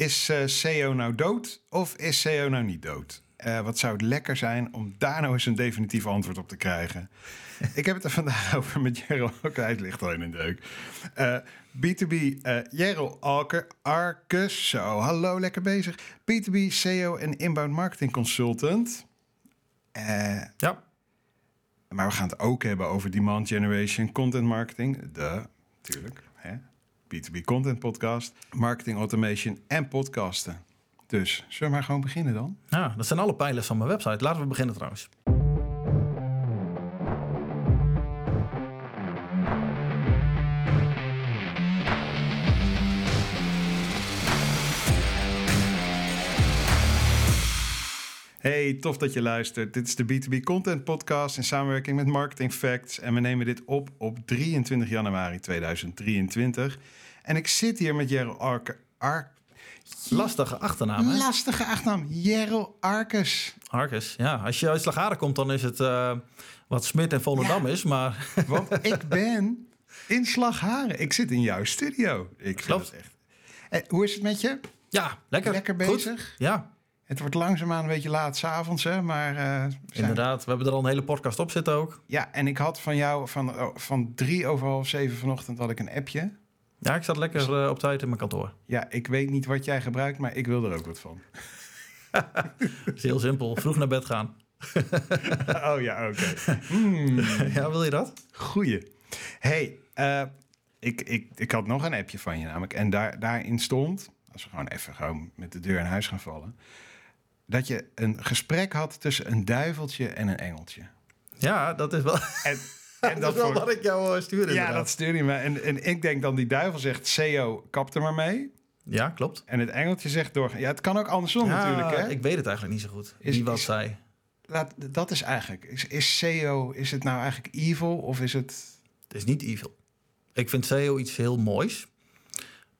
Is eh, SEO nou dood of is SEO nou niet dood? Eh, wat zou het lekker zijn om daar nou eens een definitief antwoord op te krijgen? Ik heb het er vandaag over met Jero. Ook hij ligt al in een deuk. Eh, B2B, eh Jero Alker, Arcus. Zo, hallo, lekker bezig. B2B, SEO en inbound marketing consultant. Eh, Ja. maar we gaan het ook hebben over demand generation, content marketing. De, natuurlijk. Hè? B2B content podcast, marketing automation en podcasten. Dus zullen we maar gewoon beginnen dan? ja, dat zijn alle pijlers van mijn website. Laten we beginnen trouwens. Hey, tof dat je luistert. Dit is de B2B Content Podcast in samenwerking met Marketing Facts. En we nemen dit op op 23 januari 2023. En ik zit hier met Jero Arke, Ar, Lastige achternaam, hè? lastige achternaam, Jero Arcus. Arcus. Ja, als je uit Slagharen komt, dan is het eh, wat Smit en Volendam Ja. is. Maar Want ik ben in Slagharen. Ik zit in jouw studio. Ik Klopt. het echt. Eh, hoe is het met je? ja, lekker. Lekker Goed. bezig? Ja, Het wordt langzaamaan een beetje laat s'avonds, hè? Maar eh, inderdaad. We hebben er al een hele podcast op zitten ook. Ja, en ik had van jou van, oh, van drie over half zeven vanochtend had ik een appje. Ja, ik zat lekker eh, op tijd in mijn kantoor. Ja, ik weet niet wat jij gebruikt, maar ik wil er ook wat van. Het is heel simpel. Vroeg naar bed gaan. oh ja, oké. ja, wil je dat? Goeie. hey, eh, ik, ik, ik had nog een appje van je namelijk. En daar, daarin stond, als we gewoon even gewoon met de deur in huis gaan vallen... dat je een gesprek had tussen een duiveltje en een engeltje. Ja, dat is wel, En, en dat is wel wat ik jou stuurde. Ja, inderdaad. dat stuurde je me. En, en ik denk dan, die duivel zegt, CEO, kap er maar mee. ja klopt. En het engeltje zegt door. Ja, het kan ook andersom Ja, natuurlijk, hè? Ik weet het eigenlijk niet zo goed. Is- Wie wat is- zei. Laat, dat is eigenlijk. Is, is SEO, is het nou eigenlijk evil of is het. Het is niet evil. Ik vind SEO iets heel moois.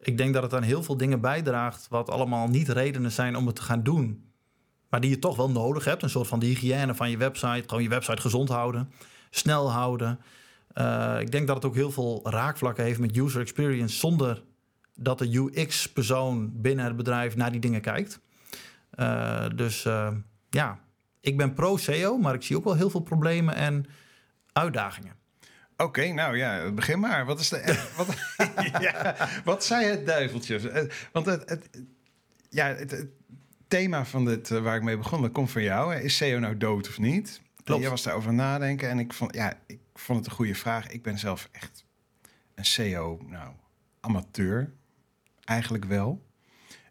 Ik denk dat het aan heel veel dingen bijdraagt... wat allemaal niet redenen zijn om het te gaan doen... maar die je toch wel nodig hebt. Een soort van de hygiëne van je website. Gewoon je website gezond houden. Snel houden. Eh, ik denk dat het ook heel veel raakvlakken heeft met user experience... zonder dat de UX-persoon binnen het bedrijf naar die dingen kijkt. Eh, dus eh, ja, ik ben pro-SEO... maar ik zie ook wel heel veel problemen en uitdagingen. Oké, nou ja, begin maar. Wat is de. wat, ja, wat zei het duiveltje? Want het, het, ja, het thema van dit eh, waar ik mee begon, dat komt van jou. Is SEO nou dood of niet? Klopt. Jij was daarover nadenken en ik vond, ja, ik vond het een goede vraag. Ik ben zelf echt een SEO, nou, amateur. Eigenlijk wel.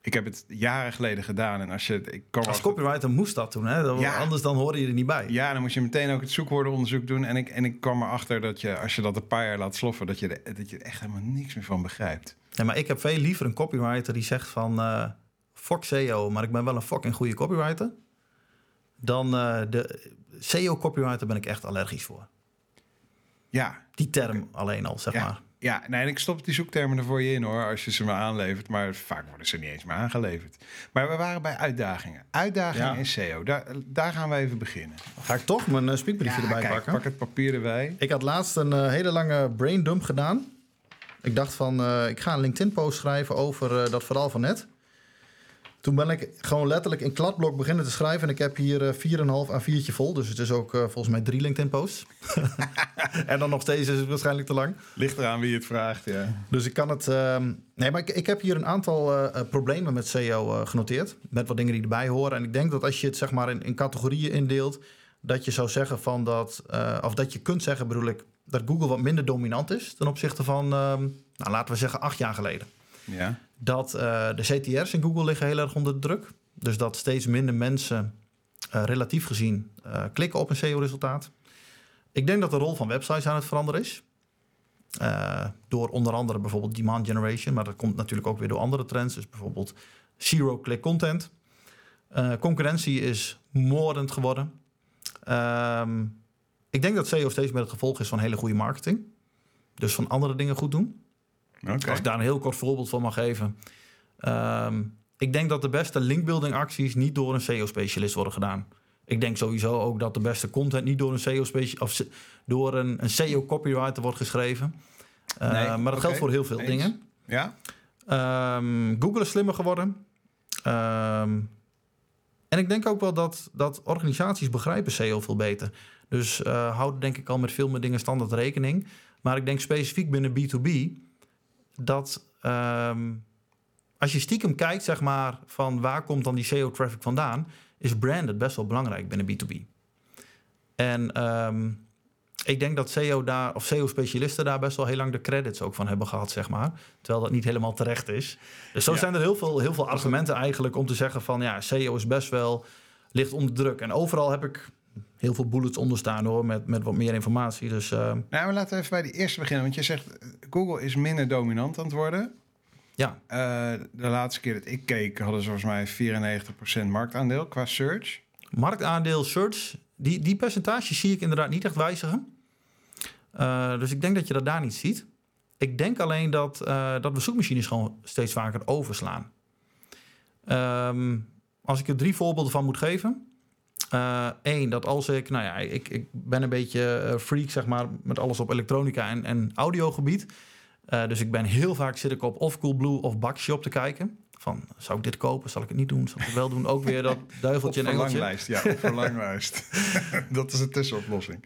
Ik heb het jaren geleden gedaan en als je... Ik kwam Als copywriter moest dat toen, hè? Dat- Ja. Anders dan hoorde je er niet bij. Ja, dan moest je meteen ook het zoekwoordenonderzoek doen. En ik, en ik kwam erachter dat je, als je dat een paar jaar laat sloffen, dat je, dat je er echt helemaal niks meer van begrijpt. Ja, maar ik heb veel liever een copywriter die zegt van... eh fuck SEO, maar ik ben wel een fucking goede copywriter. Dan eh, de SEO-copywriter ben ik echt allergisch voor. Ja, Die term alleen al, zeg ja, maar. ja. Nee, en ik stop die zoektermen er voor je in hoor, als je ze maar aanlevert. Maar vaak worden ze niet eens meer aangeleverd. Maar we waren bij uitdagingen. Uitdagingen Ja. in SEO, daar, daar gaan we even beginnen. Ga ik toch mijn uh, speakbriefje Ja, erbij kijk, pakken? pak het papier erbij. Ik had laatst een eh, hele lange brain dump gedaan. Ik dacht van, ik ga een LinkedIn-post schrijven over dat verhaal van net. Toen ben ik gewoon letterlijk in kladblok beginnen te schrijven. En ik heb hier eh 4,5 A4'tje vol. Dus het is ook eh, volgens mij drie LinkedIn-posts. en dan nog steeds is het waarschijnlijk te lang. Ligt eraan wie het vraagt, ja. Dus ik kan het... ehm, Nee, maar ik, ik heb hier een aantal eh, eh, problemen met SEO genoteerd. Met wat dingen die erbij horen. En ik denk dat als je het zeg maar in, in categorieën indeelt... dat je zou zeggen van dat... of dat je kunt zeggen, bedoel ik... dat Google wat minder dominant is... ten opzichte van, ehm, nou, laten we zeggen, acht jaar geleden. Ja, Dat eh, de CTR's in Google liggen heel erg onder de druk. Dus dat steeds minder mensen eh, relatief gezien eh, klikken op een SEO-resultaat. Ik denk dat de rol van websites aan het veranderen is. Door onder andere bijvoorbeeld demand generation, maar dat komt natuurlijk ook weer door andere trends. Dus bijvoorbeeld zero-click content. Concurrentie is moordend geworden. Ehm, ik denk dat SEO steeds meer het gevolg is van hele goede marketing. Dus van andere dingen goed doen. Als ik daar een heel kort voorbeeld van mag geven. Ehm, ik denk dat de beste linkbuilding acties niet door een SEO-specialist worden gedaan. Ik denk sowieso ook dat de beste content niet door een SEO-specialist of se- door een, een SEO-copywriter wordt geschreven. Eh, Nee, maar dat geldt voor heel veel eens. dingen. Ja? Ehm, Google is slimmer geworden. Ehm, en ik denk ook wel dat, dat organisaties begrijpen SEO veel beter. Dus uh, houden denk ik al met veel meer dingen standaard rekening. Maar ik denk specifiek binnen B2B dat ehm, als je stiekem kijkt, zeg maar, van waar komt dan die SEO-traffic vandaan, is branded best wel belangrijk binnen B2B. En ehm, ik denk dat SEO daar, of SEO-specialisten daar best wel heel lang de credits ook van hebben gehad, zeg maar. Terwijl dat niet helemaal terecht is. Dus zo zijn er heel veel, heel veel argumenten eigenlijk om te zeggen van ja, SEO is best wel ligt onder druk. En overal heb ik heel veel bullets onder staan hoor, met, met wat meer informatie. Dus, uh... Nou, maar laten we even bij die eerste beginnen. Want je zegt, Google is minder dominant aan het worden. Ja. Uh, de laatste keer dat ik keek, hadden ze volgens mij 94% marktaandeel qua search. Marktaandeel search, die, die percentage zie ik inderdaad niet echt wijzigen. Uh, dus ik denk dat je dat daar niet ziet. Ik denk alleen dat, uh, dat we zoekmachines gewoon steeds vaker overslaan. Um, als ik er drie voorbeelden van moet geven. Eén, uh, dat als ik, nou ja, ik, ik ben een beetje freak, zeg maar, met alles op elektronica en, en audiogebied. Uh, dus ik ben heel vaak zit ik op of Coolblue of Bakshop te kijken. Van, zou ik dit kopen? Zal ik het niet doen? Zal ik het wel doen? Ook weer dat duiveltje en engeltje. Verlanglijst, ja, verlanglijst. dat is een tussenoplossing.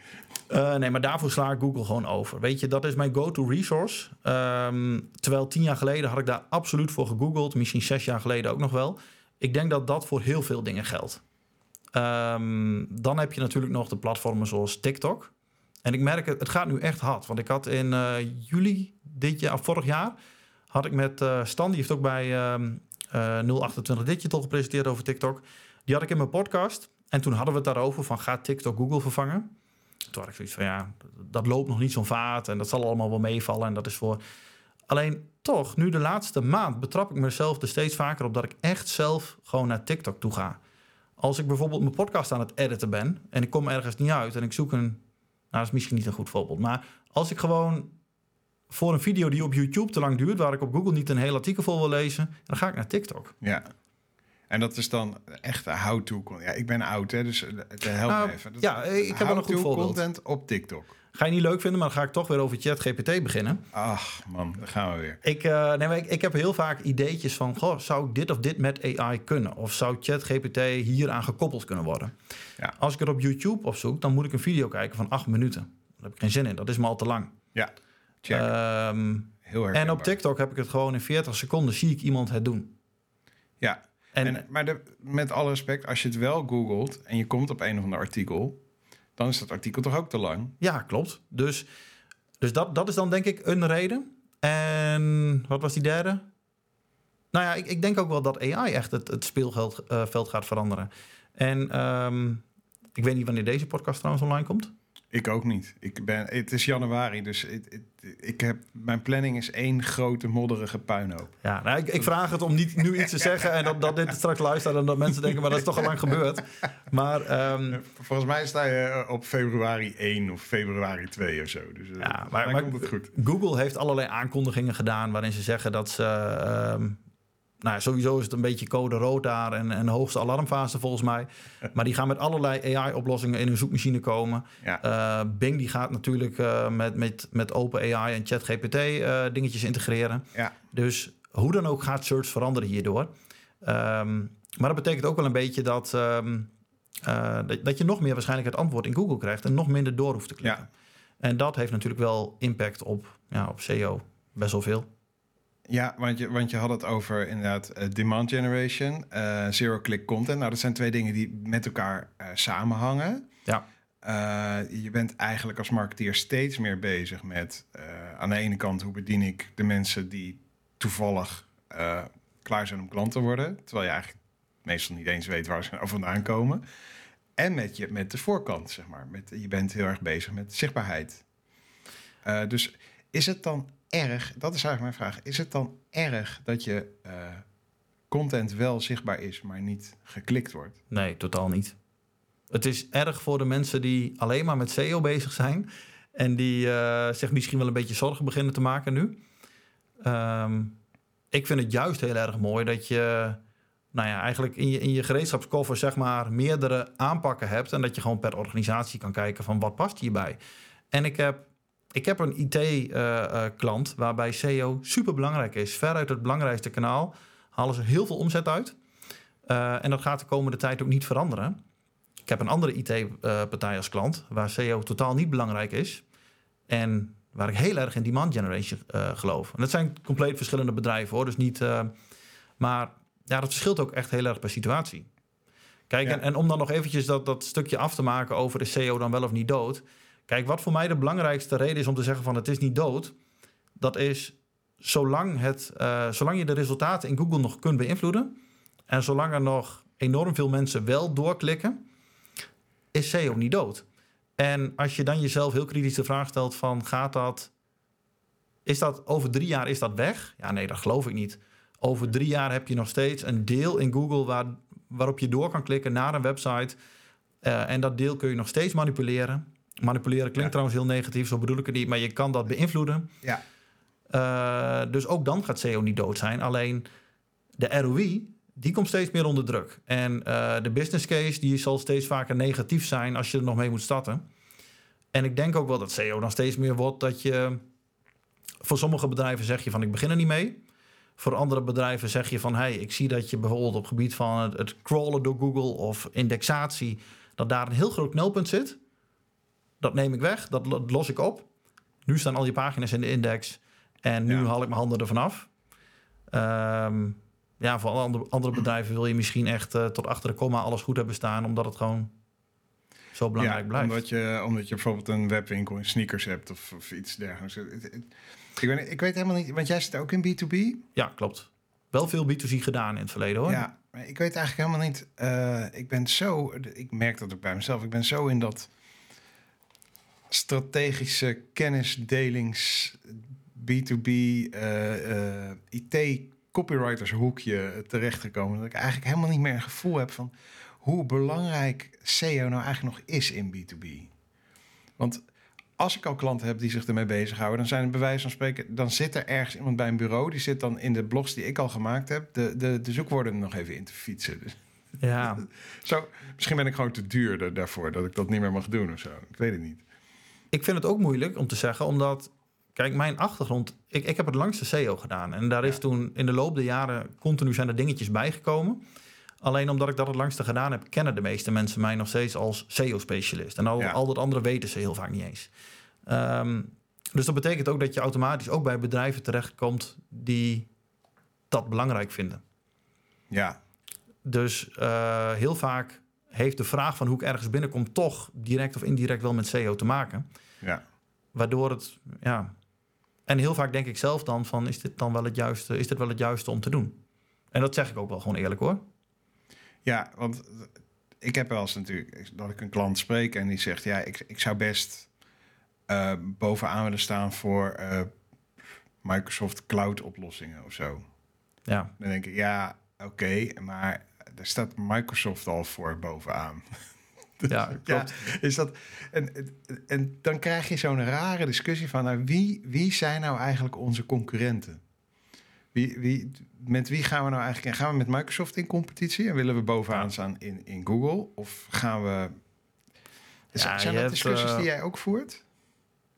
Uh, nee, maar daarvoor sla ik Google gewoon over. Weet je, dat is mijn go-to resource. Um, terwijl tien jaar geleden had ik daar absoluut voor gegoogeld. Misschien zes jaar geleden ook nog wel. Ik denk dat dat voor heel veel dingen geldt. Um, dan heb je natuurlijk nog de platformen zoals TikTok. En ik merk het, het gaat nu echt hard. Want ik had in uh, juli dit jaar, vorig jaar, had ik met uh, Stan, die heeft ook bij uh, 028 Digital gepresenteerd over TikTok. Die had ik in mijn podcast. En toen hadden we het daarover van gaat TikTok Google vervangen? Toen had ik zoiets van ja, dat loopt nog niet zo'n vaart en dat zal allemaal wel meevallen. En dat is voor. Alleen toch, nu de laatste maand betrap ik mezelf er steeds vaker op dat ik echt zelf gewoon naar TikTok toe ga. Als ik bijvoorbeeld mijn podcast aan het editen ben en ik kom ergens niet uit en ik zoek een. Nou, dat is misschien niet een goed voorbeeld. Maar als ik gewoon voor een video die op YouTube te lang duurt, waar ik op Google niet een heel artikel voor wil lezen, dan ga ik naar TikTok. Ja. En dat is dan echt how-to Ja, ik ben oud, hè, dus het helpt uh, even. Dat ja, ik heb wel een goed voorbeeld. content op TikTok. Ga je niet leuk vinden, maar dan ga ik toch weer over ChatGPT beginnen. Ach man, daar gaan we weer. Ik, uh, nee, ik, ik, heb heel vaak ideetjes van, goh, zou ik dit of dit met AI kunnen? Of zou ChatGPT hier aan gekoppeld kunnen worden? Ja. Als ik er op YouTube op zoek, dan moet ik een video kijken van acht minuten. Daar heb ik geen zin in, dat is me al te lang. Ja, check. Um, heel erg. en op TikTok heb ik het gewoon in 40 seconden, zie ik iemand het doen. Ja, en, en, maar de, met alle respect, als je het wel googelt en je komt op een of ander artikel, dan is dat artikel toch ook te lang? Ja, klopt. Dus, dus dat, dat is dan denk ik een reden. En wat was die derde? Nou ja, ik, ik denk ook wel dat AI echt het, het speelveld uh, veld gaat veranderen. En um, ik weet niet wanneer deze podcast trouwens online komt. Ik ook niet. Ik ben, het is januari, dus ik heb, mijn planning is één grote modderige puinhoop. Ja, nou, ik, ik, vraag het om niet nu iets te zeggen en dat, dat dit straks luistert en dat mensen denken, maar dat is toch al lang gebeurd. Maar, um, Volgens mij sta je op februari 1 of februari 2 of zo. Dus ja, maar, maar komt het goed. Google heeft allerlei aankondigingen gedaan waarin ze zeggen dat ze... Um, nou, sowieso is het een beetje code rood daar en, en hoogste alarmfase volgens mij. Maar die gaan met allerlei AI-oplossingen in hun zoekmachine komen. Ja. Uh, Bing die gaat natuurlijk uh, met, met, met Open AI en ChatGPT uh, dingetjes integreren. Ja. Dus hoe dan ook gaat search veranderen hierdoor. Um, maar dat betekent ook wel een beetje dat, um, dat, dat, je nog meer waarschijnlijk het antwoord in Google krijgt en nog minder door hoeft te klikken. Ja. En dat heeft natuurlijk wel impact op, ja, op SEO. Best wel veel. Ja, want je, want je had het over inderdaad uh, demand generation, uh, zero-click content. Nou, dat zijn twee dingen die met elkaar uh, samenhangen. Ja. je bent eigenlijk als marketeer steeds meer bezig met aan de ene kant hoe bedien ik de mensen die toevallig klaar zijn om klant te worden, terwijl je eigenlijk meestal niet eens weet waar ze nou vandaan komen. En met, je, met de voorkant, zeg maar. Met, je bent heel erg bezig met zichtbaarheid. dus is het dan erg, dat is eigenlijk mijn vraag, is het dan erg dat je uh, content wel zichtbaar is, maar niet geklikt wordt? Nee, totaal niet. Het is erg voor de mensen die alleen maar met SEO bezig zijn en die uh, zich misschien wel een beetje zorgen beginnen te maken nu. Um, ik vind het juist heel erg mooi dat je nou ja, eigenlijk in je, in je gereedschapskoffer zeg maar meerdere aanpakken hebt en dat je gewoon per organisatie kan kijken van wat past hierbij. En ik heb ik heb een IT-klant waarbij SEO super belangrijk is. Veruit het belangrijkste kanaal halen ze heel veel omzet uit. Uh, en dat gaat de komende tijd ook niet veranderen. Ik heb een andere IT-partij als klant, waar SEO totaal niet belangrijk is. En waar ik heel erg in demand generation uh, geloof. En dat zijn compleet verschillende bedrijven hoor. Dus niet. Uh, maar ja, dat verschilt ook echt heel erg per situatie. Kijk, en, en, om dan nog eventjes dat, dat stukje af te maken over de SEO dan wel of niet dood. Kijk, wat voor mij de belangrijkste reden is om te zeggen van het is niet dood. Dat is zolang, het, uh, zolang je de resultaten in Google nog kunt beïnvloeden. En zolang er nog enorm veel mensen wel doorklikken, is SEO niet dood. En als je dan jezelf heel kritisch de vraag stelt van gaat dat, is dat over drie jaar is dat weg? Ja, nee, dat geloof ik niet. Over drie jaar heb je nog steeds een deel in Google waar, waarop je door kan klikken naar een website. Uh, en dat deel kun je nog steeds manipuleren. Manipuleren klinkt trouwens heel negatief, zo bedoel ik het niet, maar je kan dat beïnvloeden. Ja. Uh, dus ook dan gaat SEO niet dood zijn. Alleen de ROI, die komt steeds meer onder druk. En uh, de business case, die zal steeds vaker negatief zijn als je er nog mee moet starten. En ik denk ook wel dat SEO dan steeds meer wordt dat je... Voor sommige bedrijven zeg je van ik begin er niet mee. Voor andere bedrijven zeg je van hey, ik zie dat je bijvoorbeeld op het gebied van het, het crawlen door Google of indexatie, dat daar een heel groot knelpunt zit. Dat neem ik weg, dat los ik op. Nu staan al je pagina's in de index en nu haal ik mijn handen ervan af. Um, ja, voor andere, andere bedrijven wil je misschien echt uh, tot achter de komma alles goed hebben staan, omdat het gewoon zo belangrijk ja, blijft. Omdat je, omdat je bijvoorbeeld een webwinkel in sneakers hebt of, of iets dergelijks. Ik weet, ik weet helemaal niet, want jij zit ook in B2B? Ja, klopt. Wel veel B2C gedaan in het verleden hoor. Ja, maar ik weet eigenlijk helemaal niet. Uh, ik ben zo, ik merk dat ook bij mezelf. Ik ben zo in dat strategische kennisdelings B2B uh, uh, IT copywriters hoekje terechtgekomen. Dat ik eigenlijk helemaal niet meer een gevoel heb van hoe belangrijk SEO nou eigenlijk nog is in B2B. Want als ik al klanten heb die zich ermee bezighouden, dan zijn het bij wijze van spreken, dan zit er ergens iemand bij een bureau, die zit dan in de blogs die ik al gemaakt heb, de, de, de zoekwoorden nog even in te fietsen. Dus ja. zo, misschien ben ik gewoon te duur daarvoor dat ik dat niet meer mag doen of zo. Ik weet het niet. Ik vind het ook moeilijk om te zeggen, omdat Kijk, mijn achtergrond, ik, ik heb het langste SEO gedaan. En daar is toen in de loop der jaren continu zijn er dingetjes bijgekomen. Alleen omdat ik dat het langste gedaan heb, kennen de meeste mensen mij nog steeds als SEO-specialist. En al, al dat andere weten ze heel vaak niet eens. Um, dus dat betekent ook dat je automatisch ook bij bedrijven terechtkomt die dat belangrijk vinden. Ja. Dus uh, heel vaak heeft de vraag van hoe ik ergens binnenkom toch direct of indirect wel met SEO te maken. Ja. Waardoor het, ja, en heel vaak denk ik zelf dan van, is dit dan wel het juiste, is dit wel het juiste om te doen? En dat zeg ik ook wel gewoon eerlijk hoor. Ja, want ik heb wel eens natuurlijk dat ik een klant spreek en die zegt, ja, ik, ik zou best uh, bovenaan willen staan voor uh, Microsoft Cloud oplossingen of zo. Ja. Dan denk ik, ja, oké, okay, maar daar staat Microsoft al voor bovenaan. Ja, klopt. Ja, is dat, en, en dan krijg je zo'n rare discussie van... Nou, wie, wie zijn nou eigenlijk onze concurrenten? Wie, wie, met wie gaan we nou eigenlijk... Gaan we met Microsoft in competitie en willen we bovenaan staan in, in Google? Of gaan we... Ja, zijn dat discussies uh, die jij ook voert?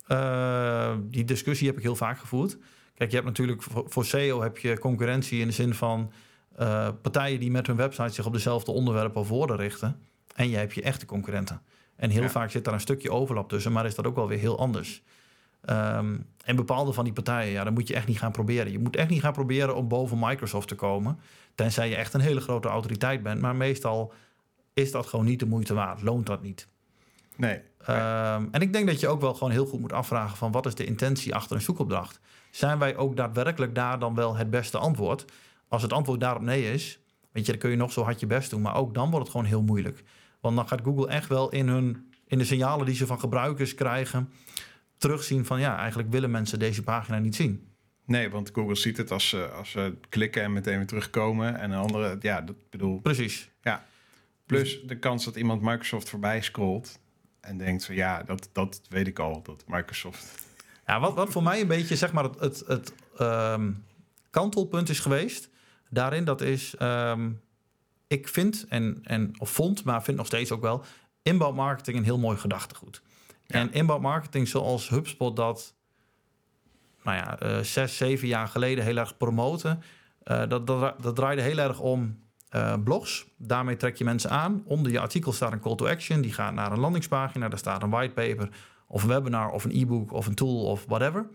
Uh, die discussie heb ik heel vaak gevoerd. Kijk, je hebt natuurlijk voor, voor SEO heb je concurrentie in de zin van... Uh, partijen die met hun website zich op dezelfde onderwerpen of woorden richten... En je hebt je echte concurrenten. En heel vaak zit daar een stukje overlap tussen, maar is dat ook wel weer heel anders. Um, en bepaalde van die partijen, ja, dan moet je echt niet gaan proberen. Je moet echt niet gaan proberen om boven Microsoft te komen. Tenzij je echt een hele grote autoriteit bent. Maar meestal is dat gewoon niet de moeite waard. Loont dat niet. Nee. Um, en ik denk dat je ook wel gewoon heel goed moet afvragen van wat is de intentie achter een zoekopdracht? Zijn wij ook daadwerkelijk daar dan wel het beste antwoord? Als het antwoord daarop nee is, weet je, dan kun je nog zo hard je best doen. Maar ook dan wordt het gewoon heel moeilijk. Want dan gaat Google echt wel in, hun, in de signalen die ze van gebruikers krijgen... terugzien van ja, eigenlijk willen mensen deze pagina niet zien. Nee, want Google ziet het als ze, als ze klikken en meteen weer terugkomen. En een andere, ja, dat bedoel... Precies. Ja. Plus de kans dat iemand Microsoft voorbij scrolt en denkt van ja, dat, dat weet ik al, dat Microsoft... Ja, wat, wat voor mij een beetje zeg maar het, het, het um, kantelpunt is geweest daarin, dat is um, ik vind, en, en, of vond, maar vind nog steeds ook wel, inbound marketing een heel mooi gedachtegoed. Ja. En inbound marketing zoals HubSpot dat, nou ja, uh, zes, zeven jaar geleden heel erg promoten, uh, dat, dat, dat draaide heel erg om eh, blogs. Daarmee trek je mensen aan. Onder je artikel staat een call to action. Die gaat naar een landingspagina. Daar staat een whitepaper of een webinar of een e-book of een tool of whatever.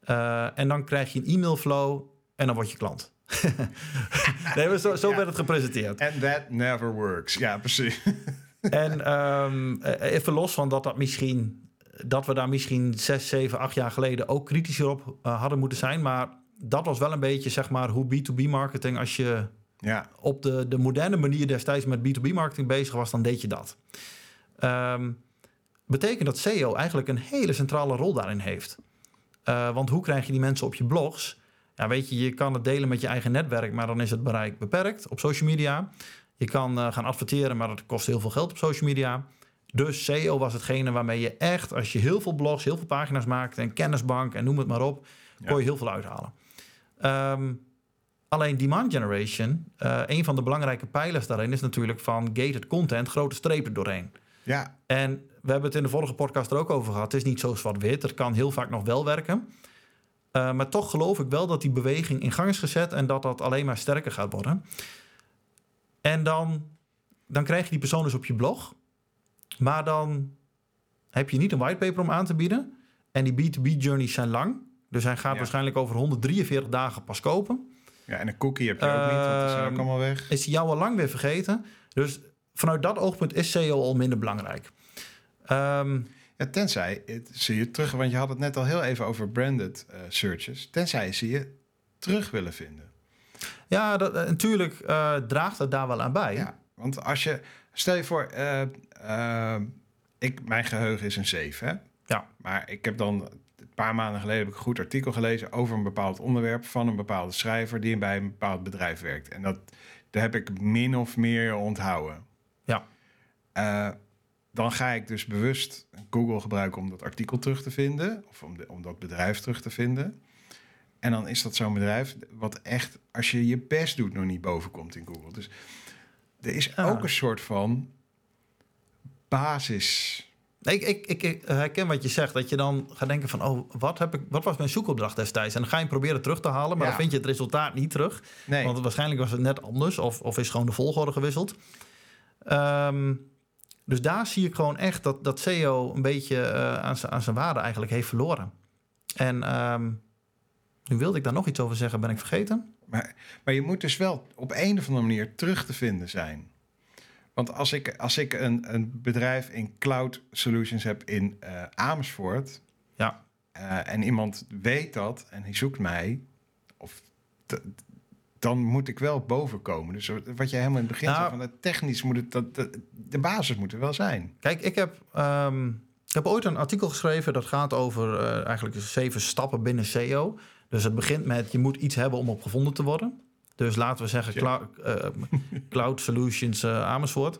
Eh, en dan krijg je een e-mail flow en dan word je klant. nee, maar zo, zo Ja. werd het gepresenteerd. And that never works. Ja, precies. En ehm, eh, even los van dat dat misschien dat we daar misschien zes, zeven, acht jaar geleden ook kritischer op eh, hadden moeten zijn. Maar dat was wel een beetje zeg maar hoe B2B marketing, als je Ja, op de, de moderne manier destijds met B2B marketing bezig was, dan deed je dat. Ehm, betekent dat SEO eigenlijk een hele centrale rol daarin heeft. Eh, want hoe krijg je die mensen op je blogs? Ja, weet je, je kan het delen met je eigen netwerk, maar dan is het bereik beperkt op social media. Je kan eh, gaan adverteren, maar dat kost heel veel geld op social media. Dus SEO was hetgene waarmee je echt, als je heel veel blogs, heel veel pagina's maakt en kennisbank en noem het maar op, kon je heel veel uithalen. Ehm, alleen demand generation, eh, een van de belangrijke pijlers daarin is natuurlijk van gated content, grote strepen doorheen. ja, En we hebben het in de vorige podcast er ook over gehad. Het is niet zo zwart-wit. Het kan heel vaak nog wel werken. Uh, maar toch geloof ik wel dat die beweging in gang is gezet en dat dat alleen maar sterker gaat worden. En dan, dan krijg je die persoon dus op je blog. Maar dan heb je niet een whitepaper om aan te bieden. En die B2B journeys zijn lang. Dus hij gaat Ja. waarschijnlijk over 143 dagen pas kopen. ja, en een cookie heb je ook niet, want die zijn ook Ehm, allemaal weg. Is hij jou al lang weer vergeten. Dus vanuit dat oogpunt is SEO al minder belangrijk. Ehm, Ja, tenzij, het, zie je terug, want je had het net al heel even over branded eh, searches. Tenzij ze je terug willen vinden. ja, dat, eh, natuurlijk eh, draagt het daar wel aan bij. Ja, want als je, stel je voor, eh, ik, mijn geheugen is een 7, hè? Ja. Maar ik heb dan, een paar maanden geleden heb ik een goed artikel gelezen over een bepaald onderwerp van een bepaalde schrijver die bij een bepaald bedrijf werkt. En dat, dat heb ik min of meer onthouden. Ja. Dan ga ik dus bewust Google gebruiken om dat artikel terug te vinden. Of om, de, om dat bedrijf terug te vinden. En dan is dat zo'n bedrijf wat echt, als je je best doet, nog niet boven komt in Google. Dus er is Ja. ook een soort van basis. Ik, ik, ik, ik herken wat je zegt. Dat je dan gaat denken van... oh, wat, heb ik, wat was mijn zoekopdracht destijds? En dan ga je hem proberen terug te halen... maar Ja. dan vind je het resultaat niet terug. Nee, Want waarschijnlijk was het net anders... of, of is gewoon de volgorde gewisseld. Ehm, dus daar zie ik gewoon echt dat, dat SEO... een beetje eh, aan, zijn- aan zijn waarde eigenlijk heeft verloren. En ehm, nu wilde ik daar nog iets over zeggen, ben ik vergeten. maar, maar je moet dus wel op een of andere manier terug te vinden zijn. Want als ik, als ik een, een bedrijf in cloud solutions heb in eh, Amersfoort... Ja. eh, en iemand weet dat en hij zoekt mij... Of dan moet ik wel boven komen. Dus wat jij helemaal in het begin Nou- zei, van het technisch moet het... Dat, de basis moet er wel zijn. Kijk, ik heb, ehm, ik heb ooit een artikel geschreven dat gaat over eh, eigenlijk zeven stappen binnen SEO. Dus het begint met je moet iets hebben om op gevonden te worden. Dus laten we zeggen eh, Cloud Solutions eh, Amersfoort.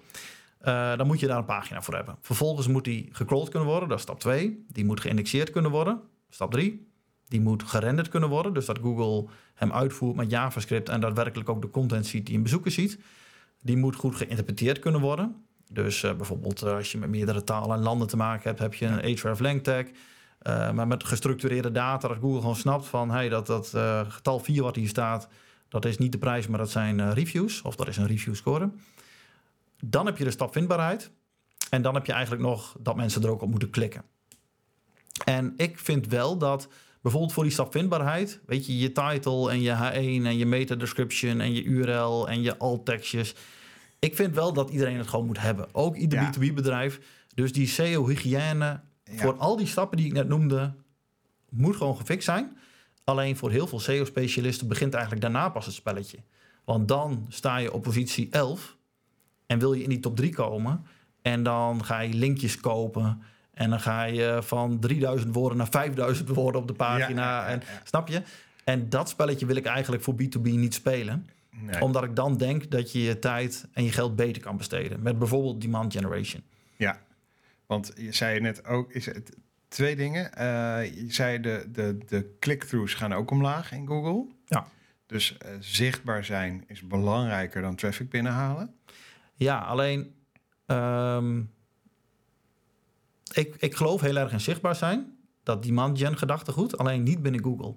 Eh, dan moet je daar een pagina voor hebben. Vervolgens moet die gecrawled kunnen worden, dat is stap 2. Die moet geïndexeerd kunnen worden, stap 3. Die moet gerenderd kunnen worden, dus dat Google hem uitvoert met JavaScript en daadwerkelijk ook de content ziet die een bezoeker ziet. Die moet goed geïnterpreteerd kunnen worden. Dus eh, bijvoorbeeld eh, als je met meerdere talen en landen te maken hebt, heb je een href tag. Eh, maar met gestructureerde data, dat Google gewoon snapt van hey, dat, dat getal 4 wat hier staat, dat is niet de prijs, maar dat zijn reviews. Of dat is een review score. Dan heb je de stap vindbaarheid. En dan heb je eigenlijk nog dat mensen er ook op moeten klikken. En ik vind wel dat bijvoorbeeld voor die stap vindbaarheid, weet je, je title en je H1 en je meta description en je URL en je alt tekstjes. Ik vind wel dat iedereen het gewoon moet hebben. Ook ieder Ja. B2B bedrijf. Dus die SEO-hygiëne Ja. voor al die stappen die ik net noemde, moet gewoon gefixt zijn. Alleen voor heel veel SEO-specialisten begint eigenlijk daarna pas het spelletje. Want dan sta je op positie 11 en wil je in die top 3 komen. En dan ga je linkjes kopen. En dan ga je van 3000 woorden naar 5000 woorden op de pagina. Ja, ja, ja, En, snap je? En dat spelletje wil ik eigenlijk voor B2B niet spelen. Nee. Omdat ik dan denk dat je je tijd en je geld beter kan besteden. Met bijvoorbeeld demand generation. Ja, want je zei net ook, is het twee dingen. Eh, je zei de, de, de click-throughs gaan ook omlaag in Google. Ja. Dus eh, zichtbaar zijn is belangrijker dan traffic binnenhalen. Ja, alleen ehm, ik, ik geloof heel erg in zichtbaar zijn. Dat demand gen gedachtegoed, alleen niet binnen Google.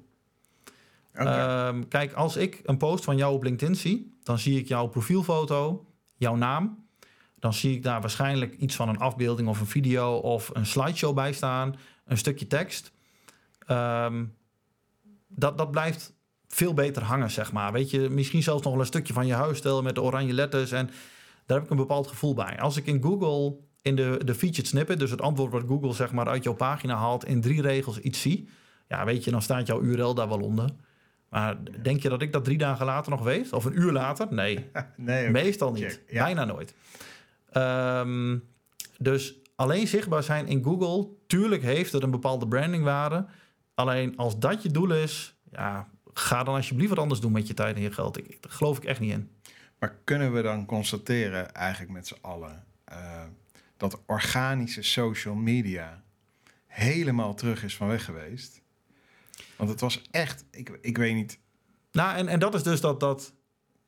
Oké. Ehm, kijk, als ik een post van jou op LinkedIn zie, dan zie ik jouw profielfoto, jouw naam. Dan zie ik daar waarschijnlijk iets van een afbeelding of een video of een slideshow bij staan, een stukje tekst. Ehm, dat, dat blijft veel beter hangen, zeg maar. Weet je, misschien zelfs nog wel een stukje van je huisstijl met de oranje letters. En daar heb ik een bepaald gevoel bij. Als ik in Google in de, de featured snippet, dus het antwoord wat Google zeg maar uit jouw pagina haalt, in drie regels iets zie, ja, weet je, dan staat jouw URL daar wel onder. Maar denk je dat ik dat drie dagen later nog weet? Of een uur later? Nee, nee, meestal niet. Ja. Bijna nooit. Ehm, dus alleen zichtbaar zijn in Google, tuurlijk heeft het een bepaalde brandingwaarde. Alleen als dat je doel is, ja, ga dan alsjeblieft wat anders doen met je tijd en je geld. Ik, daar geloof ik echt niet in. Maar kunnen we dan constateren, eigenlijk met z'n allen, eh, dat organische social media helemaal terug is van weg geweest? Want het was echt, ik, ik weet niet, Nou, en, en dat is dus dat, dat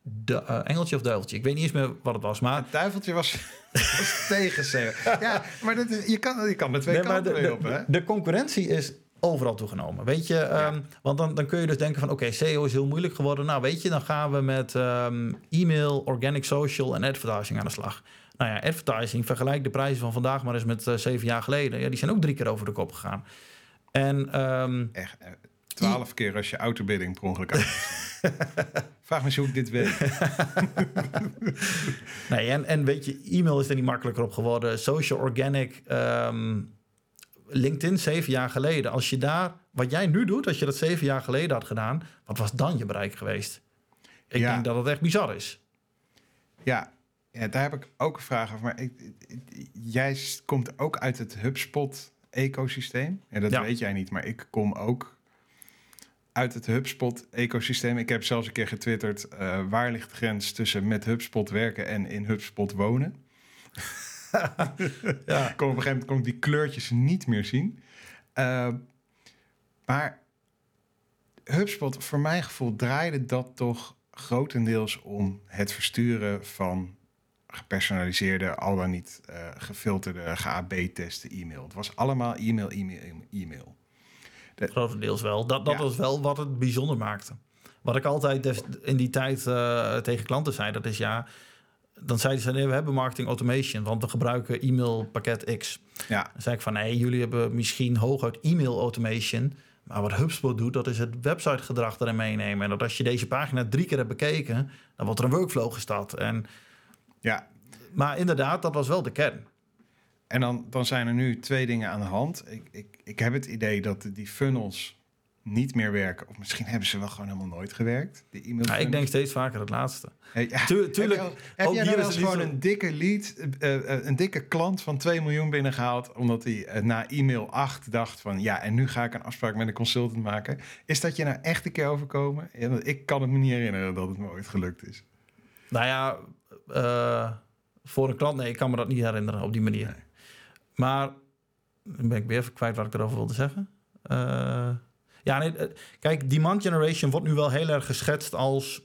de, eh, engeltje of duiveltje. Ik weet niet eens meer wat het was, maar... het duiveltje was, was tegen. Ja, maar dat is, je, kan, je kan met twee Nee, kanten de, op, hè? de concurrentie is overal toegenomen. Weet je, ehm, want dan, dan kun je dus denken van... oké, SEO is heel moeilijk geworden. Nou, weet je, dan gaan we met ehm, e-mail, organic social en advertising aan de slag. Nou ja, advertising, vergelijk de prijzen van vandaag maar eens met eh, zeven jaar geleden. Ja, die zijn ook drie keer over de kop gegaan. En ehm, Echt, eh, twaalf keer als je autobidding per ongeluk uit. Vraag me eens hoe ik dit weet. Nee, en, en weet je, e-mail is er niet makkelijker op geworden. Social, organic, ehm, LinkedIn zeven jaar geleden. Als je daar, wat jij nu doet, als je dat zeven jaar geleden had gedaan, wat was dan je bereik geweest? Ik Ja. denk dat het echt bizar is. Ja, ja, daar heb ik ook een vraag over. Maar ik, ik- jij komt ook uit het HubSpot-ecosysteem. Ja, dat Ja. weet jij niet, maar ik kom ook uit het HubSpot-ecosysteem. Ik heb zelfs een keer getwitterd... eh, waar ligt de grens tussen met HubSpot werken en in HubSpot wonen? Ja. Ik kon op een gegeven moment kon ik die kleurtjes niet meer zien. Eh, maar HubSpot, voor mijn gevoel, draaide dat toch grotendeels om het versturen van gepersonaliseerde, al dan niet eh, gefilterde, GAB-testen e-mail. Het was allemaal e-mail, e-mail, e-mail. Grotendeels wel. Dat, dat Ja. was wel wat het bijzonder maakte. Wat ik altijd in die tijd eh, tegen klanten zei, dat is ja... Dan zeiden ze, nee, we hebben marketing automation, want we gebruiken e-mailpakket X. Ja, Dan zei ik van, nee, jullie hebben misschien hooguit e-mail automation. Maar wat HubSpot doet, dat is het websitegedrag erin meenemen. En dat als je deze pagina drie keer hebt bekeken, dan wordt er een workflow gestart. En, ja. maar inderdaad, dat was wel de kern. En dan, dan zijn er nu twee dingen aan de hand. Ik, ik, ik heb het idee dat die funnels niet meer werken. Of misschien hebben ze wel gewoon helemaal nooit gewerkt. Die e-mail Ja, ik denk steeds vaker het laatste. Hey, ja, Tu- tuurlijk, Heb, je, heb ook jij hier nou wel is gewoon een dikke lead, eh, eh, een dikke klant van 2 miljoen binnengehaald... omdat hij eh, na e-mail 8 dacht van... ja, en nu ga ik een afspraak met een consultant maken. Is dat je nou echt een keer overkomen? Ik kan het me niet herinneren dat het me ooit gelukt is. Nou ja, eh, voor een klant, nee, ik kan me dat niet herinneren op die manier. Nee. Maar, dan ben ik weer even kwijt wat ik erover wilde zeggen. Eh, ja, nee, eh, kijk, demand generation wordt nu wel heel erg geschetst als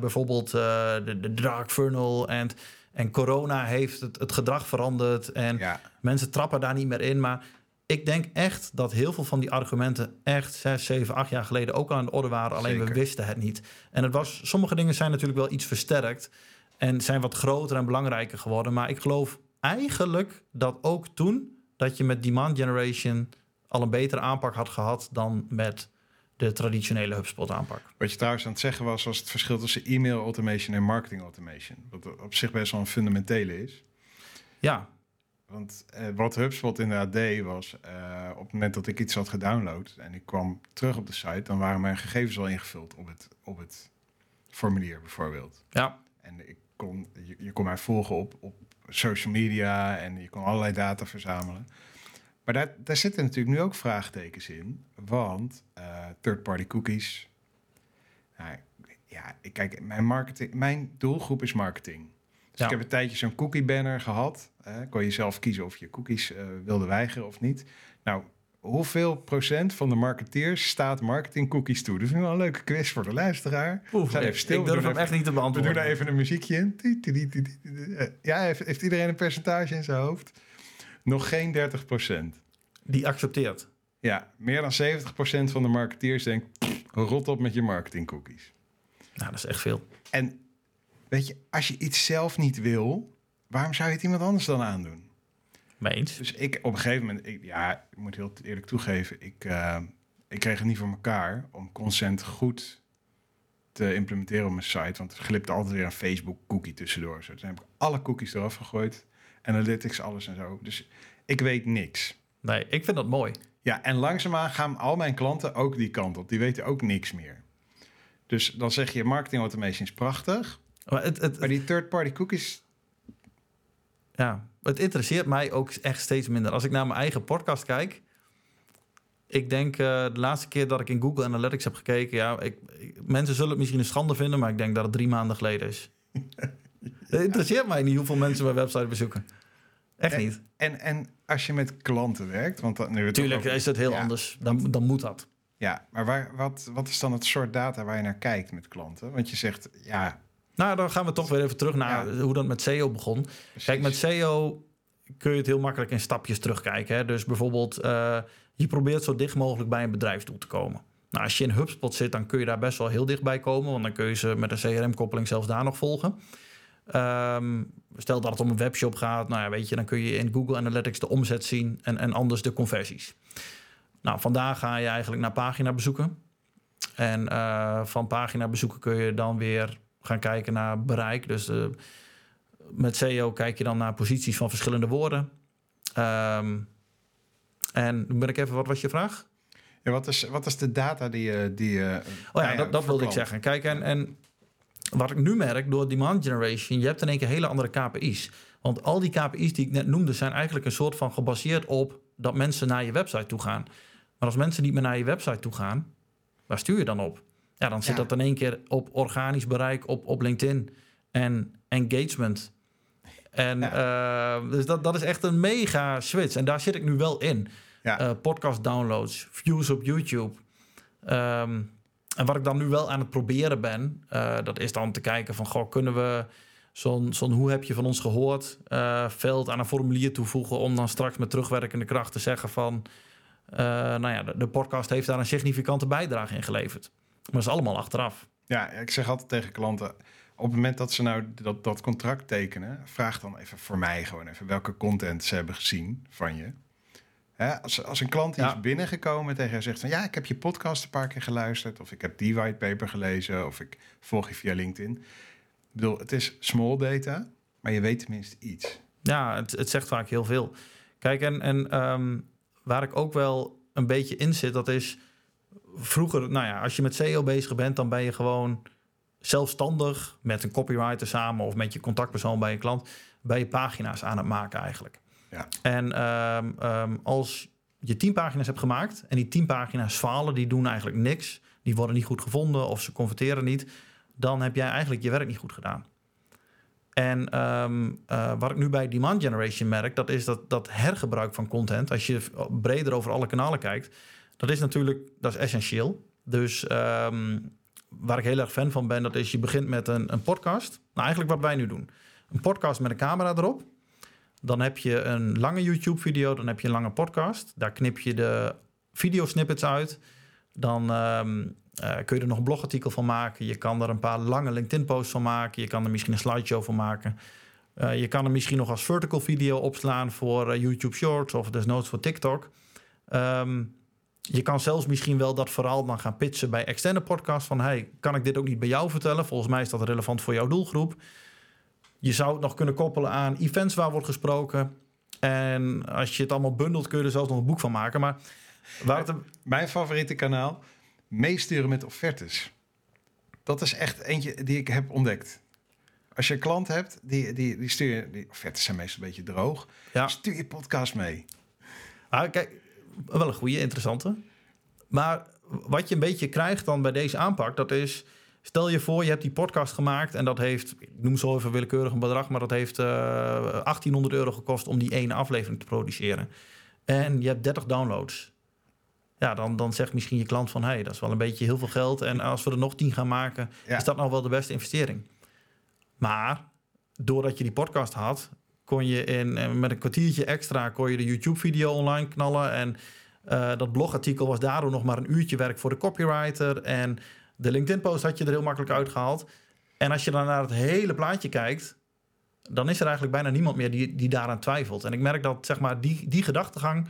bijvoorbeeld de, de dark funnel en, en corona heeft het, het gedrag veranderd en Ja, mensen trappen daar niet meer in. Maar ik denk echt dat heel veel van die argumenten echt zes, zeven, acht jaar geleden ook al aan de orde waren. Alleen we wisten het niet. En het was, sommige dingen zijn natuurlijk wel iets versterkt en zijn wat groter en belangrijker geworden. Maar ik geloof eigenlijk dat ook toen dat je met demand generation al een betere aanpak had gehad dan met de traditionele HubSpot aanpak. wat je trouwens aan het zeggen was... was het verschil tussen e-mail automation en marketing automation. Wat op zich best wel een fundamentele is. Ja, Want eh, wat HubSpot inderdaad deed was, eh, op het moment dat ik iets had gedownload en ik kwam terug op de site, dan waren mijn gegevens al ingevuld op het, op het formulier bijvoorbeeld. ja, En ik kon, je, je kon mij volgen op, op social media en je kon allerlei data verzamelen. Maar daar, daar zitten natuurlijk nu ook vraagtekens in, want eh, third-party cookies. Nou, ja, ik kijk, mijn, marketing, mijn doelgroep is marketing. Dus Ja. ik heb een tijdje zo'n cookie banner gehad. Eh, kon je zelf kiezen of je cookies eh, wilde weigeren of niet. Nou, hoeveel procent van de marketeers staat marketing cookies toe? Dat is wel een leuke quiz voor de luisteraar. Oef, Zijn ik, even stil, ik durf hem even- echt niet te We doen beantwoorden. daar even een muziekje in. Eh, Ja, heeft, heeft iedereen een percentage in zijn hoofd? Nog geen 30 procent. Die accepteert. Ja, meer dan 70% van de marketeers denkt... "Pff, rot op met je marketingcookies. Nou, dat is echt veel. En weet je, als je iets zelf niet wil... waarom zou je het iemand anders dan aandoen? Mee eens. Dus ik op een gegeven moment... Ik, ja, ik moet heel eerlijk toegeven... Ik, eh, ik kreeg het niet voor elkaar om consent goed te implementeren op mijn site. Want er glipte altijd weer een Facebook cookie tussendoor. Zo, toen heb ik alle cookies eraf gegooid. Analytics, alles en zo. Dus ik weet niks. Nee, ik vind dat mooi. Ja, en langzaamaan gaan al mijn klanten ook die kant op. Die weten ook niks meer. Dus dan zeg je, marketing automation is prachtig. Maar het, het, Maar die third-party cookies... ja, het interesseert mij ook echt steeds minder. Als ik naar mijn eigen podcast kijk... Ik denk eh, de laatste keer dat ik in Google Analytics heb gekeken... Ja, ik, ik- mensen zullen het misschien een schande vinden... maar ik denk dat het drie maanden geleden is. Het interesseert mij niet hoeveel mensen mijn website bezoeken. Echt niet. En, en als je met klanten werkt... Want dan, nu Tuurlijk over- is het heel Ja. anders. Dan, dan moet dat. Ja, maar waar, wat, wat is dan het soort data waar je naar kijkt met klanten? Want je zegt, ja... Nou, dan gaan we toch weer even terug naar hoe dat met SEO begon. Kijk, met SEO kun je het heel makkelijk in stapjes terugkijken. Hè? Dus bijvoorbeeld, eh, je probeert zo dicht mogelijk bij een bedrijfsdoel te komen. Nou, als je in HubSpot zit, dan kun je daar best wel heel dichtbij komen. Want dan kun je ze met een CRM-koppeling zelfs daar nog volgen. Ehm, stel dat het om een webshop gaat, nou ja, weet je, dan kun je in Google Analytics de omzet zien en, en anders de conversies. Nou, vandaar ga je eigenlijk naar pagina bezoeken. En eh, van pagina bezoeken kun je dan weer gaan kijken naar bereik. Dus eh, met SEO kijk je dan naar posities van verschillende woorden. Ehm, en ben ik even, wat was je vraag? Ja, wat, is, wat is de data die je... Die, Oh ja, dat, dat wilde ik zeggen. Kijk, en, en wat ik nu merk door demand generation, je hebt in één keer hele andere KPI's. Want al die KPI's die ik net noemde, zijn eigenlijk een soort van gebaseerd op dat mensen naar je website toe gaan. Maar als mensen niet meer naar je website toe gaan, waar stuur je dan op? Ja, dan zit Ja. dat in één keer op organisch bereik op, op LinkedIn en engagement. En eh, dus dat, dat is echt een mega switch. En daar zit ik nu wel in. Ja. Eh, podcast downloads, views op YouTube. Ehm, en wat ik dan nu wel aan het proberen ben, eh, dat is dan te kijken van, goh, kunnen we zo'n zo'n hoe heb je van ons gehoord eh, veld aan een formulier toevoegen om dan straks met terugwerkende kracht te zeggen van, nou ja, de, de podcast heeft daar een significante bijdrage in geleverd. Maar dat is allemaal achteraf. Ja, ik zeg altijd tegen klanten... op het moment dat ze nou dat, dat contract tekenen... vraag dan even voor mij gewoon even... welke content ze hebben gezien van je. Hè, als, als een klant die Ja. is binnengekomen tegen je zegt van... ja, ik heb je podcast een paar keer geluisterd... of ik heb die whitepaper gelezen... of ik volg je via LinkedIn. Ik bedoel, het is small data... maar je weet tenminste iets. Ja, het, het zegt vaak heel veel. Kijk, en, en ehm, waar ik ook wel een beetje in zit, dat is vroeger, nou ja, als je met SEO bezig bent, dan ben je gewoon zelfstandig met een copywriter samen of met je contactpersoon bij je klant, bij je pagina's aan het maken eigenlijk. Ja. En ehm, ehm, als je tien pagina's hebt gemaakt en die tien pagina's falen, die doen eigenlijk niks, die worden niet goed gevonden of ze converteren niet, dan heb jij eigenlijk je werk niet goed gedaan. En ehm, eh, wat ik nu bij demand generation merk, dat is dat, dat hergebruik van content, als je breder over alle kanalen kijkt, dat is natuurlijk dat is essentieel. Dus ehm, waar ik heel erg fan van ben, dat is je begint met een, een podcast. Nou, eigenlijk wat wij nu doen. Een podcast met een camera erop. Dan heb je een lange YouTube-video, dan heb je een lange podcast. Daar knip je de videosnippets uit. Dan ehm, eh, kun je er nog een blogartikel van maken. Je kan er een paar lange LinkedIn-posts van maken. Je kan er misschien een slideshow van maken. Eh, je kan er misschien nog als vertical video opslaan voor eh, YouTube Shorts of desnoods voor TikTok. Ehm, je kan zelfs misschien wel dat verhaal dan gaan pitchen bij externe podcasts. Van hey, kan ik dit ook niet bij jou vertellen? Volgens mij is dat relevant voor jouw doelgroep. Je zou het nog kunnen koppelen aan events waar wordt gesproken. En als je het allemaal bundelt, kun je er zelfs nog een boek van maken. Maar waar het, Mijn favoriete kanaal, meesturen met offertes. Dat is echt eentje die ik heb ontdekt. Als je een klant hebt, die, die, die stuur je... Die offertes zijn meestal een beetje droog. ja, Stuur je podcast mee. Ah, kijk, wel een goede, interessante. Maar wat je een beetje krijgt dan bij deze aanpak, dat is... Stel je voor, je hebt die podcast gemaakt en dat heeft... Ik noem zo even willekeurig een bedrag, maar dat heeft eh 1800 euro gekost om die ene aflevering te produceren. En je hebt 30 downloads. Ja, dan, dan zegt misschien je klant van... hé, hey, dat is wel een beetje heel veel geld. En als we er nog 10 gaan maken, Ja. is dat nou wel de beste investering? Maar doordat je die podcast had, kon je in, eh, met een kwartiertje extra kon je de YouTube-video online knallen. En Eh, dat blogartikel was daardoor nog maar een uurtje werk voor de copywriter. En de LinkedIn-post had je er heel makkelijk uitgehaald. En als je dan naar het hele plaatje kijkt, dan is er eigenlijk bijna niemand meer die, die daaraan twijfelt. En ik merk dat zeg maar, die, die gedachtegang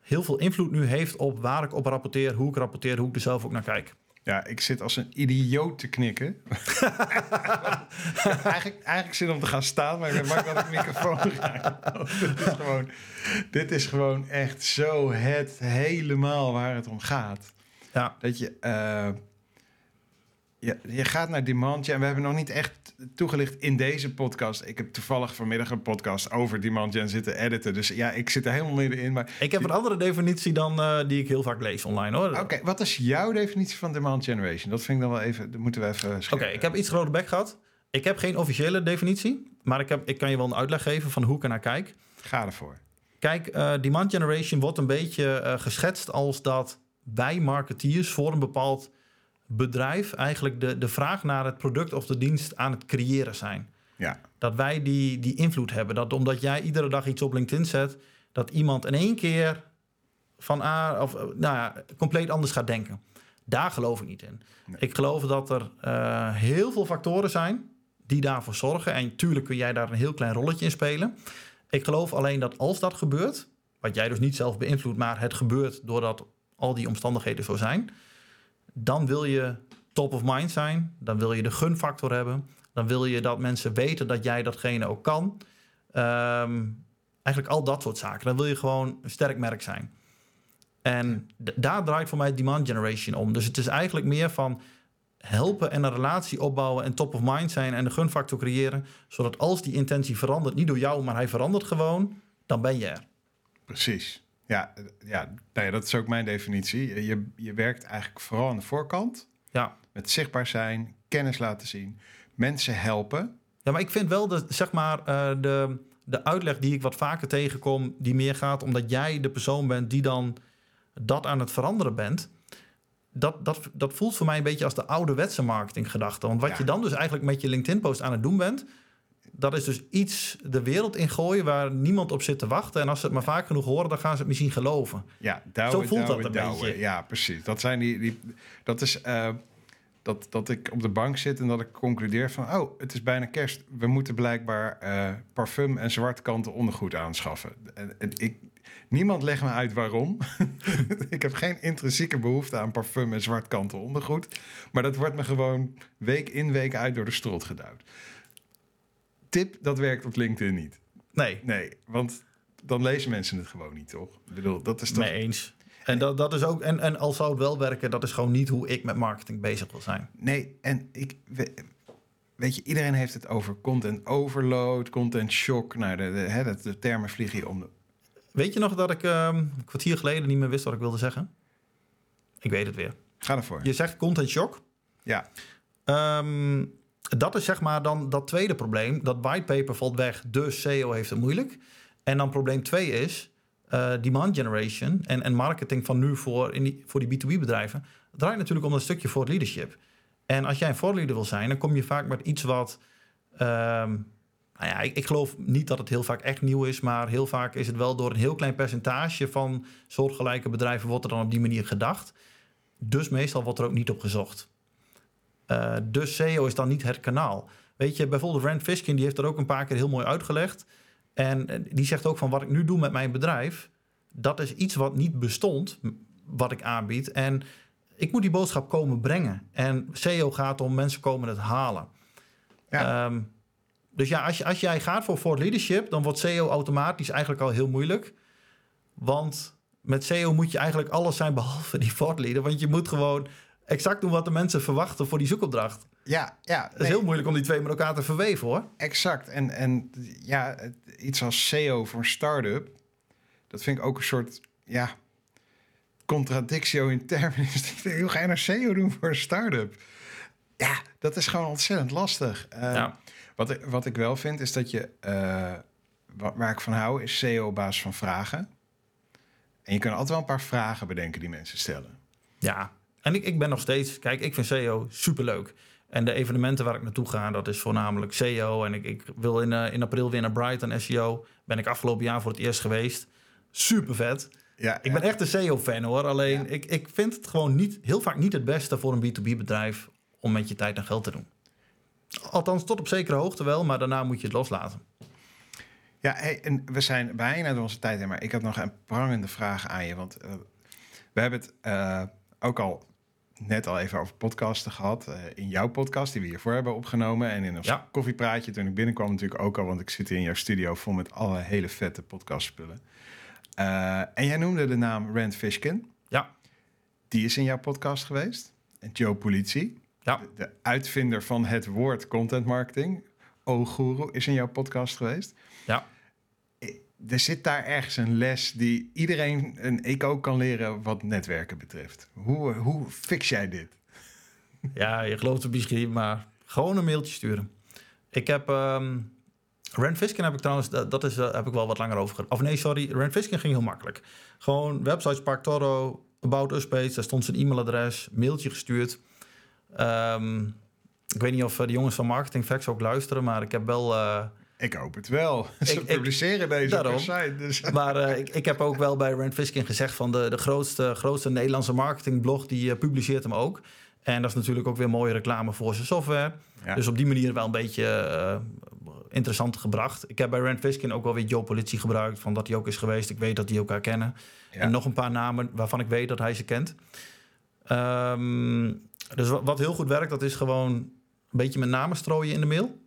heel veel invloed nu heeft op waar ik op rapporteer, hoe ik rapporteer, hoe ik er zelf ook naar kijk. Ja, ik zit als een idioot te knikken. eigenlijk, eigenlijk zit om te gaan staan, maar ik ben bang dat ik microfoon ga. dit, is gewoon, dit is gewoon echt zo het helemaal waar het om gaat. Ja. Dat je... Uh, je, je gaat naar Demand en we hebben nog niet echt toegelicht in deze podcast. Ik heb toevallig vanmiddag een podcast over Demand Gen zitten editen. Dus ja, ik zit er helemaal middenin. Maar ik heb een andere definitie dan uh, die ik heel vaak lees online hoor. Oké, wat is jouw definitie van Demand Generation? Dat vind ik dan wel even, dat moeten we even Oké, ik heb iets groter bek gehad. Ik heb geen officiële definitie, maar ik, heb, ik kan je wel een uitleg geven van hoe ik er naar kijk. Ga ervoor. Kijk, uh, demand generation wordt een beetje uh, geschetst als dat wij marketeers voor een bepaald bedrijf eigenlijk de, de vraag naar het product of de dienst aan het creëren zijn. Ja. Dat wij die, die invloed hebben. Dat omdat jij iedere dag iets op LinkedIn zet, dat iemand in één keer van A of nou ja, compleet anders gaat denken. Daar geloof ik niet in. Ik geloof dat er uh, heel veel factoren zijn die daarvoor zorgen. En tuurlijk kun jij daar een heel klein rolletje in spelen. Ik geloof alleen dat als dat gebeurt, wat jij dus niet zelf beïnvloedt, maar het gebeurt doordat al die omstandigheden zo zijn, dan wil je top of mind zijn. Dan wil je de gunfactor hebben. Dan wil je dat mensen weten dat jij datgene ook kan. Um, eigenlijk al dat soort zaken. Dan wil je gewoon een sterk merk zijn. En daar draait voor mij demand generation om. Dus het is eigenlijk meer van helpen en een relatie opbouwen en top of mind zijn en de gunfactor creëren. Zodat als die intentie verandert, niet door jou, maar hij verandert gewoon, dan ben je er. Precies. Ja, ja, nou ja, dat is ook mijn definitie. Je, je werkt eigenlijk vooral aan de voorkant. Ja. Met zichtbaar zijn, kennis laten zien, mensen helpen. Ja, maar ik vind wel dat, zeg maar, uh, de, de uitleg die ik wat vaker tegenkom, die meer gaat omdat jij de persoon bent die dan dat aan het veranderen bent. Dat, dat, dat voelt voor mij een beetje als de ouderwetse marketinggedachte. Want wat Ja. je dan dus eigenlijk met je LinkedIn-post aan het doen bent, dat is dus iets de wereld ingooien waar niemand op zit te wachten. En als ze het maar vaak genoeg horen, dan gaan ze het misschien geloven. Ja, Zo voelt dat een beetje. Ja, precies. Dat, zijn die, die, dat is eh, dat, dat ik op de bank zit en dat ik concludeer van... oh, het is bijna kerst. We moeten blijkbaar eh, parfum en zwartkanten ondergoed aanschaffen. En, en ik, niemand legt me uit waarom. ik heb geen intrinsieke behoefte aan parfum en zwartkanten ondergoed. Maar dat wordt me gewoon week in, week uit door de strot gedouwd. Tip, dat werkt op LinkedIn niet. Nee, Nee, want dan lezen mensen het gewoon niet, toch? Ik bedoel, dat is toch... mee eens. En dat, dat is ook, en, en al zou het wel werken, dat is gewoon niet hoe ik met marketing bezig wil zijn. Nee, en ik... we- Weet je, iedereen heeft het over content overload, content shock. Nou, de, de, hè, dat- de termen vliegen hier om de... Weet je nog dat ik ehm, een kwartier geleden niet meer wist wat ik wilde zeggen? Ik weet het weer. Ga ervoor. Je zegt content shock. Ja, Ehm, dat is zeg maar dan dat tweede probleem. Dat whitepaper valt weg, dus SEO heeft het moeilijk. En dan probleem twee is eh, demand generation en, en marketing van nu voor, in die, voor die B2B-bedrijven. Het draait natuurlijk om een stukje voor leadership. En als jij een voorleader wil zijn, dan kom je vaak met iets wat... ehm, nou ja, ik, ik geloof niet dat het heel vaak echt nieuw is, maar heel vaak is het wel door een heel klein percentage van soortgelijke bedrijven wordt er dan op die manier gedacht. Dus meestal wordt er ook niet op gezocht. Eh, dus SEO is dan niet het kanaal. Weet je, bijvoorbeeld Rand Fishkin, die heeft er ook een paar keer heel mooi uitgelegd. En eh, die zegt ook van wat ik nu doe met mijn bedrijf, dat is iets wat niet bestond, wat ik aanbied. En ik moet die boodschap komen brengen. En SEO gaat om mensen komen het halen. Ja. Ehm, dus ja, als, je, als jij gaat voor thought leadership, dan wordt SEO automatisch eigenlijk al heel moeilijk. Want met SEO moet je eigenlijk alles zijn behalve die thought leader. Want je moet gewoon exact doen wat de mensen verwachten voor die zoekopdracht. ja, ja. Het is nee, heel moeilijk om die twee met elkaar te verweven hoor. exact. En, en ja, iets als SEO voor een start-up... dat vind ik ook een soort, ja... contradictio in termen. Hoe ga je nou SEO doen voor een start-up? Ja, dat is gewoon ontzettend lastig. Eh, Ja. Wat, ik, wat ik wel vind is dat je, eh, wa- waar ik van hou, is SEO op basis van vragen. En je kunt altijd wel een paar vragen bedenken die mensen stellen. Ja, en ik, ik ben nog steeds... Kijk, ik vind SEO superleuk. En de evenementen waar ik naartoe ga, dat is voornamelijk SEO. En ik, ik wil in, eh, in april weer naar Brighton SEO. Ben ik afgelopen jaar voor het eerst geweest. Super vet. Ja, Ik ben echt een SEO-fan hoor. Alleen Ja. ik, ik vind het gewoon niet, heel vaak niet het beste voor een B2B-bedrijf om met je tijd en geld te doen. Althans, tot op zekere hoogte wel, maar daarna moet je het loslaten. Ja, hey, en we zijn bijna door onze tijd heen, maar ik had nog een prangende vraag aan je. Want eh, we hebben het eh, ook al net al even over podcasten gehad. eh, in jouw podcast, die we hiervoor hebben opgenomen. En in ons Ja. koffiepraatje toen ik binnenkwam natuurlijk ook al. Want ik zit hier in jouw studio vol met alle hele vette podcastspullen. Eh, en jij noemde de naam Rand Fishkin. Ja, Die is in jouw podcast geweest. En Joe Politie, ja, de, de uitvinder van het woord content marketing. O-Guru is in jouw podcast geweest. ja. Er zit daar ergens een les die iedereen en ik ook kan leren wat netwerken betreft. Hoe, hoe fix jij dit? Ja, je gelooft het misschien maar gewoon een mailtje sturen. Ik heb... ehm Rand Fiskin heb ik trouwens, dat is, eh, heb ik wel wat langer over. Of nee, sorry, Rand Fiskin ging heel makkelijk. Gewoon website Spark Toro, About Us page, daar stond zijn e-mailadres, mailtje gestuurd. Ehm, ik weet niet of eh, de jongens van Marketing Facts ook luisteren, maar ik heb wel... eh, Ik hoop het wel. Ze ik- publiceren deze daarom. Dus. Maar eh, ik, ik heb ook wel bij Rand Fiskin gezegd van de, de grootste, grootste Nederlandse marketingblog, die eh, publiceert hem ook. En dat is natuurlijk ook weer mooie reclame voor zijn software. Ja. Dus op die manier wel een beetje eh, interessant gebracht. Ik heb bij Rand Fiskin ook wel weer Joe Politie gebruikt, van dat hij ook is geweest. Ik weet dat die elkaar kennen. Ja. En nog een paar namen waarvan ik weet dat hij ze kent. Ehm, dus wat, wat heel goed werkt, dat is gewoon een beetje met namen strooien in de mail.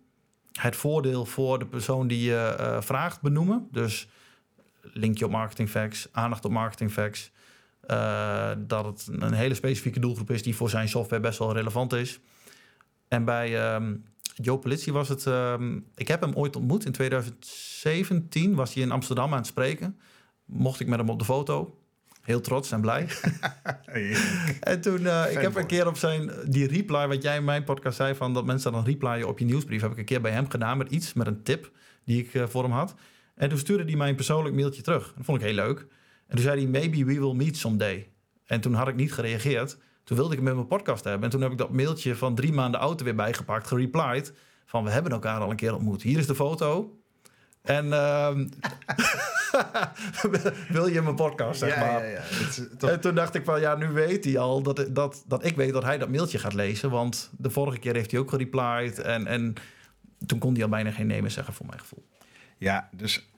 Het voordeel voor de persoon die je eh, vraagt benoemen. Dus linkje op marketing facts, aandacht op marketing facts. Eh, dat het een hele specifieke doelgroep is die voor zijn software best wel relevant is. En bij ehm Joe Politie was het. ehm, ik heb hem ooit ontmoet in 2017. Was hij in Amsterdam aan het spreken. Mocht ik met hem op de foto. Heel trots en blij. en toen, eh, ik heb een keer op zijn, die reply, wat jij in mijn podcast zei, van dat mensen dan replyen op je nieuwsbrief, heb ik een keer bij hem gedaan met iets, met een tip die ik eh, voor hem had. En toen stuurde hij mij een persoonlijk mailtje terug. Dat vond ik heel leuk. En toen zei hij, maybe we will meet someday. En toen had ik niet gereageerd. Toen wilde ik hem met mijn podcast hebben. En toen heb ik dat mailtje van drie maanden oud er weer bijgepakt, gereplied. Van, we hebben elkaar al een keer ontmoet. Hier is de foto. En ehm, wil je mijn podcast, zeg ja, maar. ja, ja. Toch- En toen dacht ik van, ja, nu weet hij al dat, dat, dat ik weet dat hij dat mailtje gaat lezen. Want de vorige keer heeft hij ook gereplied. En, en toen kon hij al bijna geen nee meer zeggen, voor mijn gevoel. Ja, dus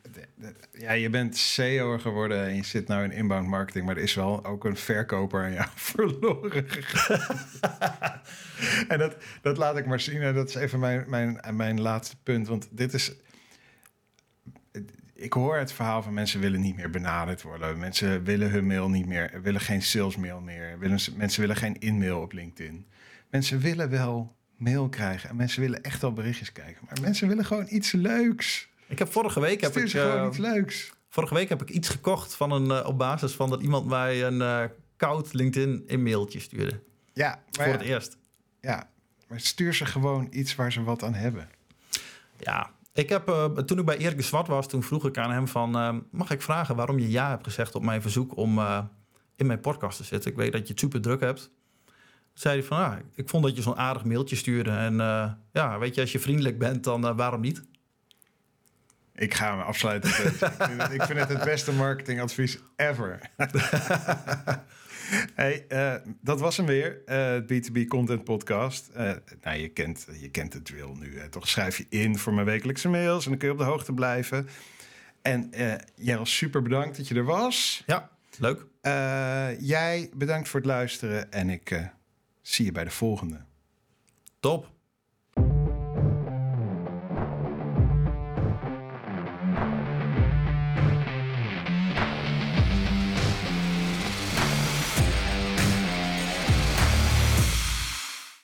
ja, je bent CEO geworden en je zit nou in inbound marketing, maar er is wel ook een verkoper aan jou verloren gegaan. en dat, dat laat ik maar zien. En dat is even mijn, mijn, mijn laatste punt. Want dit is. Ik hoor het verhaal van mensen willen niet meer benaderd worden. Mensen willen hun mail niet meer, willen geen salesmail meer. Willen, mensen willen geen inmail op LinkedIn. Mensen willen wel mail krijgen en mensen willen echt wel berichtjes kijken. Maar mensen willen gewoon iets leuks. Ik heb vorige week heb Stuur ik, gewoon eh, iets leuks. vorige week heb ik iets gekocht van een, eh, op basis van dat iemand mij een eh, koud LinkedIn e-mailtje stuurde. Ja, maar voor ja, het eerst. ja, maar stuur ze gewoon iets waar ze wat aan hebben. Ja, ik heb, eh, toen ik bij Erik de Zwart was, toen vroeg ik aan hem van... eh, mag ik vragen waarom je ja hebt gezegd op mijn verzoek om eh, in mijn podcast te zitten? Ik weet dat je het super druk hebt. Toen zei hij van, ah, ik vond dat je zo'n aardig mailtje stuurde. En ja, weet je, als je vriendelijk bent, dan waarom niet? Ik ga me afsluiten. ik, vind het, ik vind het het beste marketingadvies ever. hey, eh, dat was hem weer, eh, het B2B Content Podcast. Eh, nou, je kent, je kent de drill nu. Hè. Toch schrijf je in voor mijn wekelijkse mails en dan kun je op de hoogte blijven. En eh Jelle, super bedankt dat je er was. Ja, leuk. Eh, jij bedankt voor het luisteren en ik eh, zie je bij de volgende. Top.